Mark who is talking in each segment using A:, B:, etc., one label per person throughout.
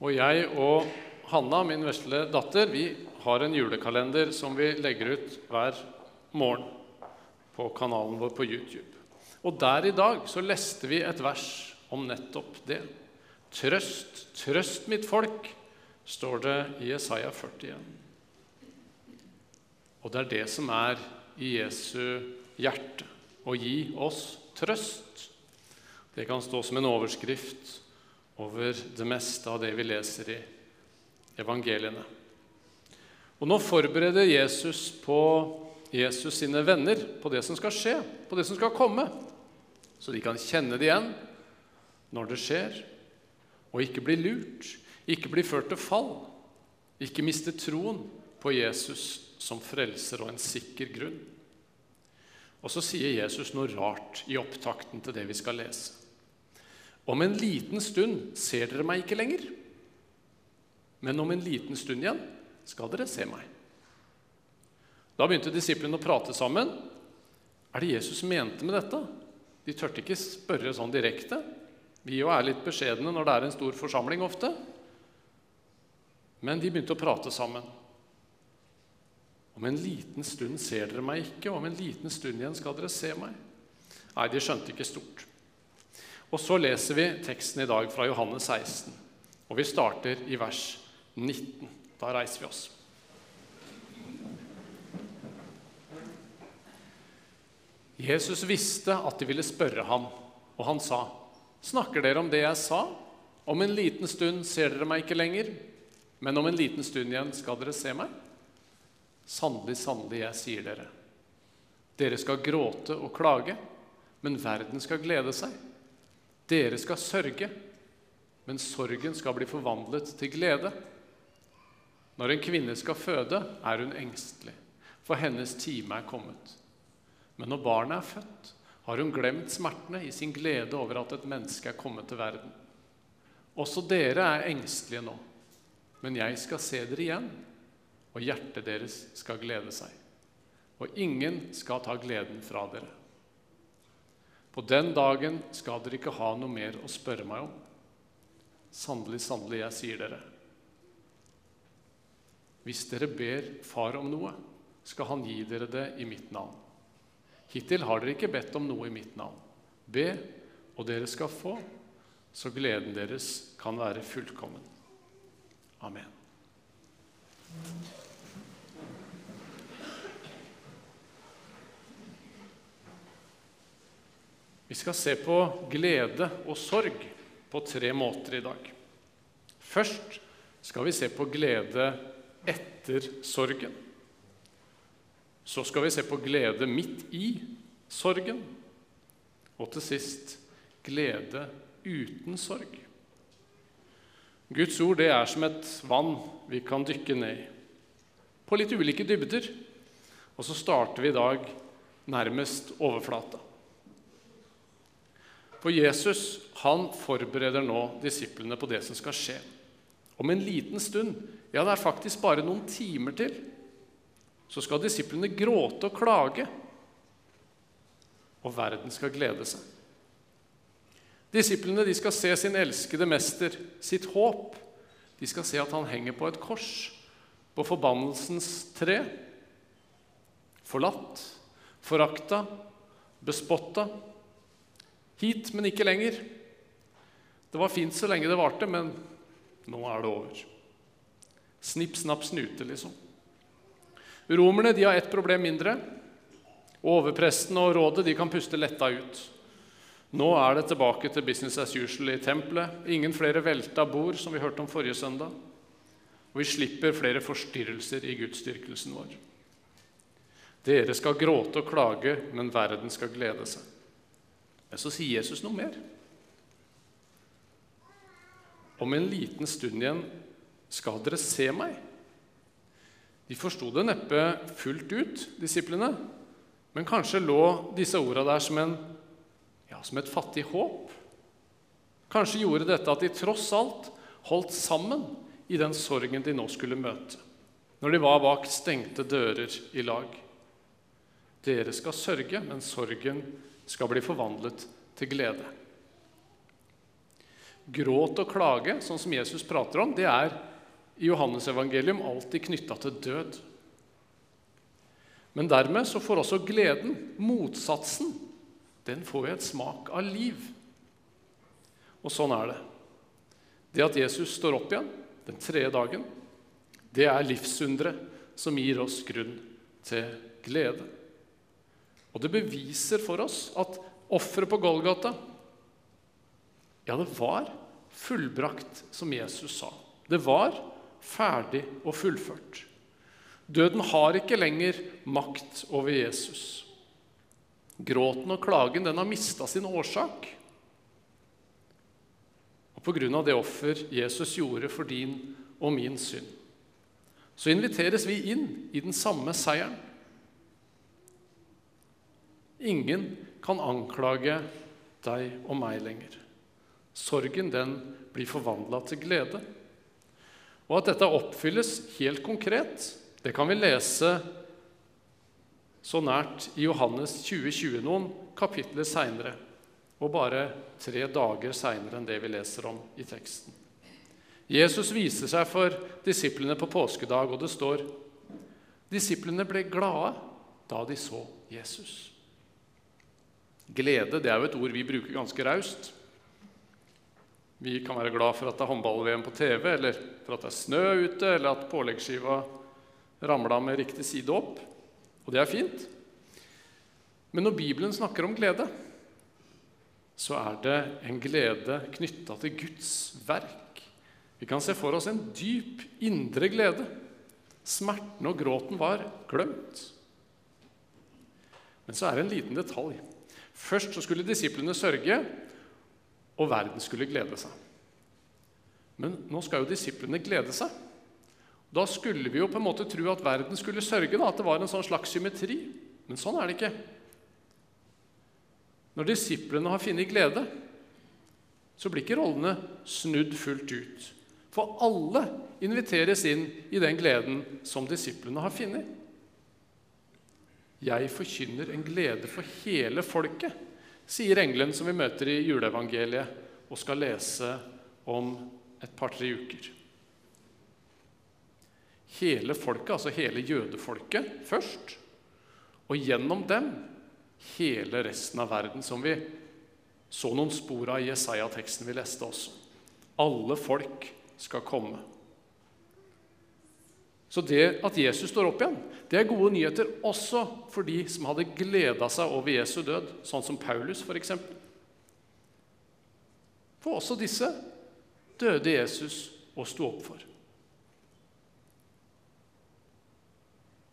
A: Og jeg og Hanna, min vesle datter, vi har en julekalender som vi legger ut hver morgen på kanalen vår på YouTube. Og der i dag så leste vi et vers om nettopp det. Trøst, trøst mitt folk, står det i Jesaja 41. Og det er det som er i Jesu hjerte å gi oss trøst. Det kan stå som en overskrift over det meste av det vi leser i evangeliene. Og nå forbereder Jesus på Jesus sine venner på det som skal skje, på det som skal komme, så de kan kjenne det igjen når det skjer, og ikke bli lurt, ikke bli ført til fall, ikke miste troen på Jesus som frelser og en sikker grunn. Og så sier Jesus noe rart i opptakten til det vi skal lese. Om en liten stund ser dere meg ikke lenger, men om en liten stund igjen skal dere se meg. Da begynte disiplene å prate sammen. Er det Jesus mente med dette? De tørte ikke spørre sånn direkte. Vi jo er litt beskjedne når det er en stor forsamling ofte. Men de begynte å prate sammen. Om en liten stund ser dere meg ikke, og om en liten stund igjen skal dere se meg. Nei, de skjønte ikke stort. Og så leser vi teksten i dag fra Johannes 16, og vi starter i vers 19. Da reiser vi oss. Jesus visste at de ville spørre ham, og han sa, 'Snakker dere om det jeg sa?' 'Om en liten stund ser dere meg ikke lenger, men om en liten stund igjen skal dere se meg.' Sannelig, sannelig, jeg sier dere, dere skal gråte og klage, men verden skal glede seg. Dere skal sørge, men sorgen skal bli forvandlet til glede. Når en kvinne skal føde, er hun engstelig, for hennes time er kommet. Men når barnet er født, har hun glemt smertene i sin glede over at et menneske er kommet til verden. Også dere er engstelige nå, men jeg skal se dere igjen, og hjertet deres skal glede seg. Og ingen skal ta gleden fra dere. På den dagen skal dere ikke ha noe mer å spørre meg om. Sannelig, sannelig, jeg sier dere. Hvis dere ber Far om noe, skal Han gi dere det i mitt navn. Hittil har dere ikke bedt om noe i mitt navn. Be, og dere skal få, så gleden deres kan være fullkommen. Amen. Vi skal se på glede og sorg på tre måter i dag. Først skal vi se på glede etter sorgen. Så skal vi se på glede midt i sorgen. Og til sist glede uten sorg. Guds ord det er som et vann vi kan dykke ned i, på litt ulike dybder. Og så starter vi i dag nærmest overflata. For Jesus han forbereder nå disiplene på det som skal skje. Om en liten stund, ja, det er faktisk bare noen timer til, så skal disiplene gråte og klage, og verden skal glede seg. Disiplene de skal se sin elskede mester, sitt håp. De skal se at han henger på et kors, på forbannelsens tre. Forlatt, forakta, bespotta. Hit, men ikke lenger. Det var fint så lenge det varte, men nå er det over. Snipp, snapp, snute, liksom. Romerne de har ett problem mindre. Overpresten og rådet de kan puste letta ut. Nå er det tilbake til business as usual i tempelet. Ingen flere velta bord, som vi hørte om forrige søndag. Og vi slipper flere forstyrrelser i gudsdyrkelsen vår. Dere skal gråte og klage, men verden skal glede seg. Men så sier Jesus noe mer. Om en liten stund igjen skal dere se meg. De forsto det neppe fullt ut, disiplene, men kanskje lå disse orda der som, en, ja, som et fattig håp. Kanskje gjorde dette at de tross alt holdt sammen i den sorgen de nå skulle møte, når de var bak stengte dører i lag. Dere skal sørge, men sorgen skal bli forvandlet til glede. Gråt og klage, sånn som Jesus prater om, det er i Johannes evangelium alltid knytta til død. Men dermed så får også gleden, motsatsen, den får jo et smak av liv. Og sånn er det. Det at Jesus står opp igjen den tredje dagen, det er livsunderet som gir oss grunn til glede. Og det beviser for oss at offeret på Golgata ja, det var fullbrakt, som Jesus sa. Det var ferdig og fullført. Døden har ikke lenger makt over Jesus. Gråten og klagen den har mista sin årsak. Og av det offer Jesus gjorde for din og min synd, så inviteres vi inn i den samme seieren. Ingen kan anklage deg og meg lenger. Sorgen den blir forvandla til glede. Og at dette oppfylles helt konkret, det kan vi lese så nært i Johannes 2020 noen kapitler seinere, og bare tre dager seinere enn det vi leser om i teksten. Jesus viser seg for disiplene på påskedag, og det står Disiplene ble glade da de så Jesus. Glede det er jo et ord vi bruker ganske raust. Vi kan være glad for at det er håndball-VM på TV, eller for at det er snø ute, eller at påleggsskiva ramla med riktig side opp. Og det er fint. Men når Bibelen snakker om glede, så er det en glede knytta til Guds verk. Vi kan se for oss en dyp, indre glede. Smerten og gråten var glemt. Men så er det en liten detalj. Først så skulle disiplene sørge og verden skulle glede seg. Men nå skal jo disiplene glede seg. Da skulle vi jo på en måte tro at verden skulle sørge, da, at det var en sånn slags symmetri. Men sånn er det ikke. Når disiplene har funnet glede, så blir ikke rollene snudd fullt ut. For alle inviteres inn i den gleden som disiplene har funnet. Jeg forkynner en glede for hele folket sier engelen som vi møter i juleevangeliet og skal lese om et par-tre uker. Hele folket, altså hele jødefolket, først. Og gjennom dem hele resten av verden, som vi så noen spor av i Jesaja-teksten vi leste også. Alle folk skal komme. Så det at Jesus står opp igjen, det er gode nyheter også for de som hadde gleda seg over Jesu død, sånn som Paulus f.eks. For, for også disse døde Jesus og sto opp for.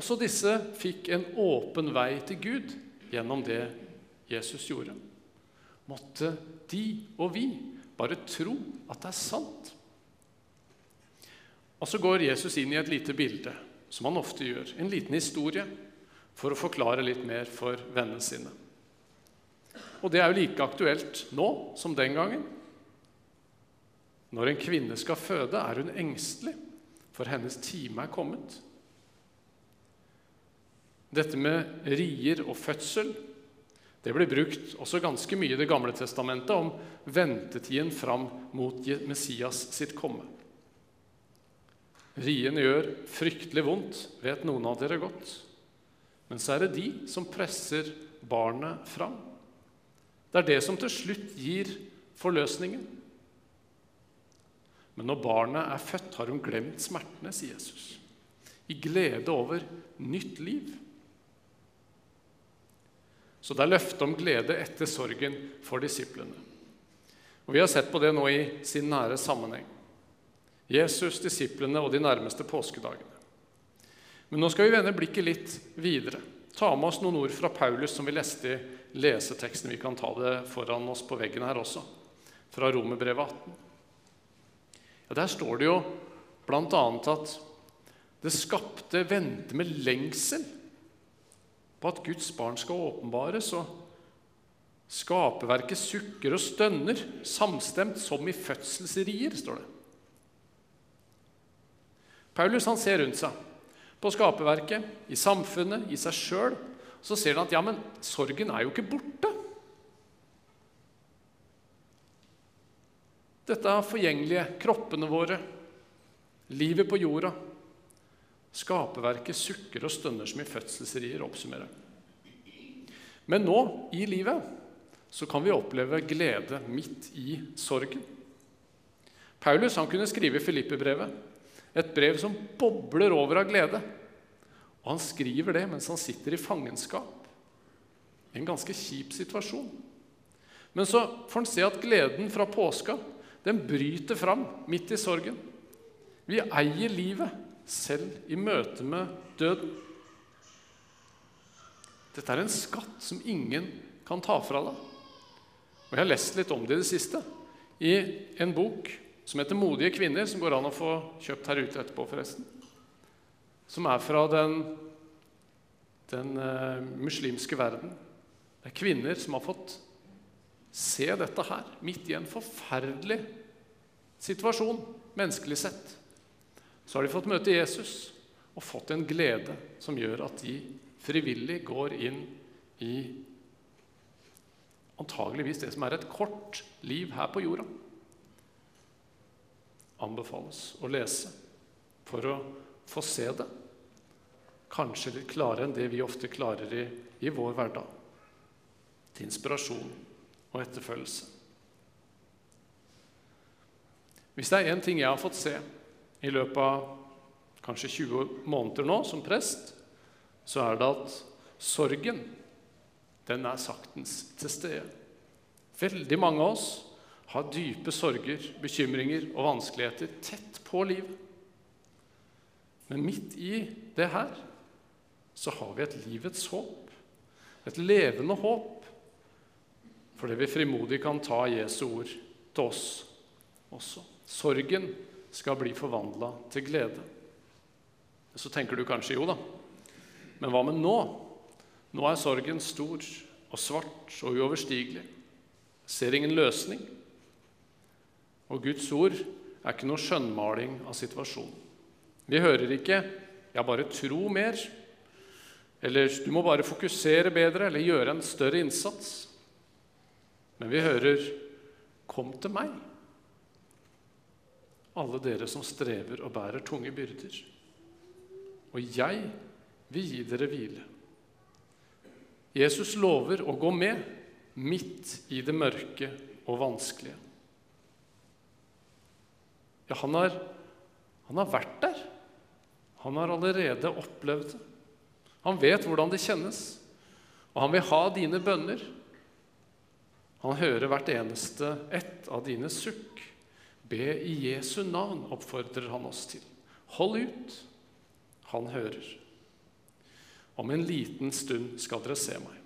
A: Også disse fikk en åpen vei til Gud gjennom det Jesus gjorde. Måtte de og vi bare tro at det er sant. Og så går Jesus inn i et lite bilde, som han ofte gjør, en liten historie, for å forklare litt mer for vennene sine. Og det er jo like aktuelt nå som den gangen. Når en kvinne skal føde, er hun engstelig, for hennes time er kommet. Dette med rier og fødsel det blir brukt også ganske mye i Det gamle testamentet om ventetiden fram mot Messias sitt komme. Rien gjør fryktelig vondt, vet noen av dere godt. Men så er det de som presser barnet fram. Det er det som til slutt gir forløsningen. Men når barnet er født, har hun glemt smertene, sier Jesus. I glede over nytt liv. Så det er løftet om glede etter sorgen for disiplene. Og Vi har sett på det nå i sin nære sammenheng. Jesus, disiplene og de nærmeste påskedagene. Men nå skal vi vende blikket litt videre. Ta med oss noen ord fra Paulus som vi leste i leseteksten. Vi kan ta det foran oss på veggen her også, fra Romerbrevet 18. Ja, der står det jo bl.a. at det skapte vente med lengsel på at Guds barn skal åpenbares, og skaperverket sukker og stønner, samstemt som i fødselsrier, står det. Paulus han ser rundt seg, på skaperverket, i samfunnet, i seg sjøl. Så ser han at ja, men sorgen er jo ikke borte. Dette er forgjengelige, kroppene våre, livet på jorda. Skaperverket sukker og stønner som i fødselsrier, oppsummerer Men nå, i livet, så kan vi oppleve glede midt i sorgen. Paulus han kunne skrive Filippe-brevet, et brev som bobler over av glede. Og han skriver det mens han sitter i fangenskap. En ganske kjip situasjon. Men så får han se at gleden fra påska den bryter fram midt i sorgen. Vi eier livet selv i møte med døden. Dette er en skatt som ingen kan ta fra deg. Og Jeg har lest litt om det i det siste i en bok som heter 'Modige kvinner', som går an å få kjøpt her ute etterpå, forresten. Som er fra den, den uh, muslimske verden. Det er kvinner som har fått se dette her, midt i en forferdelig situasjon, menneskelig sett. Så har de fått møte Jesus og fått en glede som gjør at de frivillig går inn i antageligvis det som er et kort liv her på jorda. Anbefales å lese for å få se det. Kanskje litt klarere enn det vi ofte klarer i, i vår hverdag. Til inspirasjon og etterfølgelse. Hvis det er én ting jeg har fått se i løpet av kanskje 20 måneder nå som prest, så er det at sorgen, den er saktens til stede. Veldig mange av oss har dype sorger, bekymringer og vanskeligheter tett på livet. Men midt i det her så har vi et livets håp, et levende håp, fordi vi frimodig kan ta Jesu ord til oss også. Sorgen skal bli forvandla til glede. Så tenker du kanskje jo da, men hva med nå? Nå er sorgen stor og svart og uoverstigelig. Ser ingen løsning. Og Guds ord er ikke noe skjønnmaling av situasjonen. Vi hører ikke 'ja, bare tro mer', eller 'du må bare fokusere bedre', eller 'gjøre en større innsats'. Men vi hører 'kom til meg', alle dere som strever og bærer tunge byrder. Og jeg vil gi dere hvile. Jesus lover å gå med midt i det mørke og vanskelige. Ja, han har, han har vært der. Han har allerede opplevd det. Han vet hvordan det kjennes, og han vil ha dine bønner. Han hører hvert eneste ett av dine sukk. Be i Jesu navn, oppfordrer han oss til. Hold ut. Han hører. Om en liten stund skal dere se meg.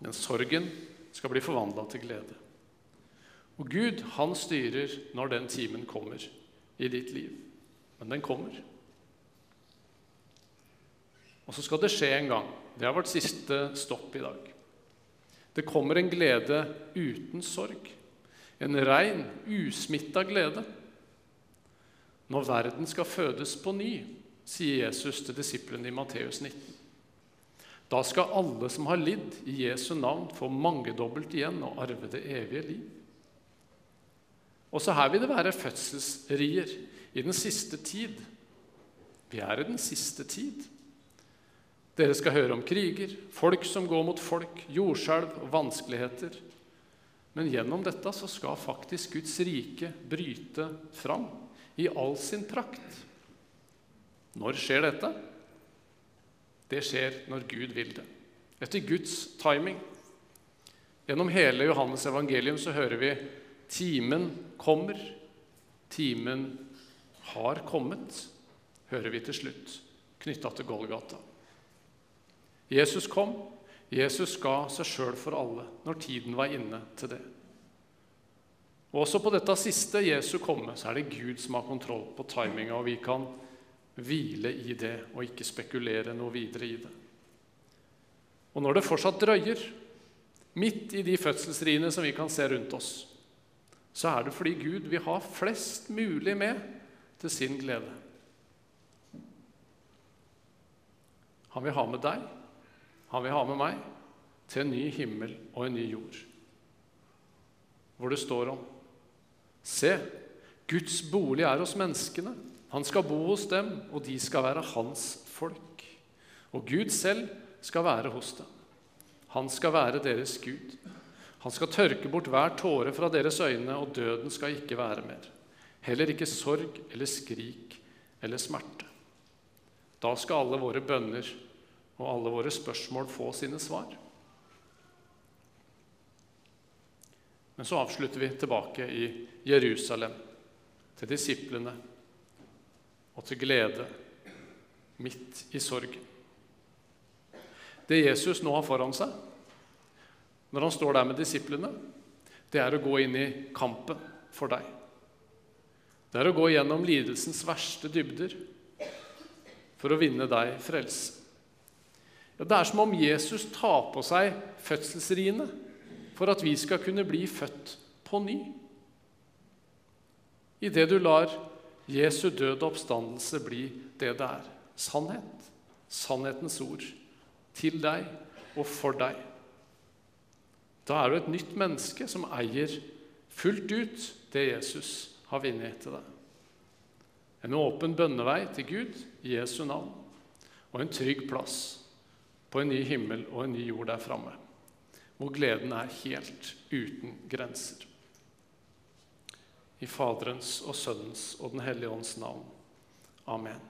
A: Men sorgen skal bli forvandla til glede. Og Gud, han styrer når den timen kommer i ditt liv. Men den kommer. Og så skal det skje en gang. Det har vært siste stopp i dag. Det kommer en glede uten sorg. En rein, usmitta glede. Når verden skal fødes på ny, sier Jesus til disiplene i Matteus 19. Da skal alle som har lidd i Jesu navn, få mangedobbelt igjen og arve det evige liv. Også her vil det være fødselsrier i den siste tid. Vi er i den siste tid. Dere skal høre om kriger, folk som går mot folk, jordskjelv og vanskeligheter. Men gjennom dette så skal faktisk Guds rike bryte fram i all sin prakt. Når skjer dette? Det skjer når Gud vil det. Etter Guds timing. Gjennom hele Johannes evangelium så hører vi timen kommer, timen har kommet, hører vi til slutt, knytta til Golgata. Jesus kom, Jesus ga seg sjøl for alle når tiden var inne til det. Og Også på dette siste, Jesu komme, så er det Gud som har kontroll på timinga, og vi kan hvile i det og ikke spekulere noe videre i det. Og når det fortsatt drøyer, midt i de fødselsriene som vi kan se rundt oss, så er det fordi Gud vil ha flest mulig med til sin glede. Han vil ha med deg, han vil ha med meg, til en ny himmel og en ny jord. Hvor det står om Se, Guds bolig er hos menneskene. Han skal bo hos dem, og de skal være hans folk. Og Gud selv skal være hos dem. Han skal være deres Gud. Han skal tørke bort hver tåre fra deres øyne, og døden skal ikke være mer. Heller ikke sorg eller skrik eller smerte. Da skal alle våre bønner og alle våre spørsmål få sine svar. Men så avslutter vi tilbake i Jerusalem, til disiplene og til glede midt i sorgen. Det Jesus nå har foran seg, når han står der med disiplene, det er å gå inn i kampen for deg. Det er å gå gjennom lidelsens verste dybder for å vinne deg frelse. Ja, det er som om Jesus tar på seg fødselsriene for at vi skal kunne bli født på ny. Idet du lar Jesu døde oppstandelse bli det det er sannhet, sannhetens ord, til deg og for deg. Da er du et nytt menneske som eier fullt ut det Jesus har vunnet til deg. En åpen bønnevei til Gud i Jesu navn, og en trygg plass på en ny himmel og en ny jord der framme, hvor gleden er helt uten grenser. I Faderens og Sønnens og Den hellige ånds navn. Amen.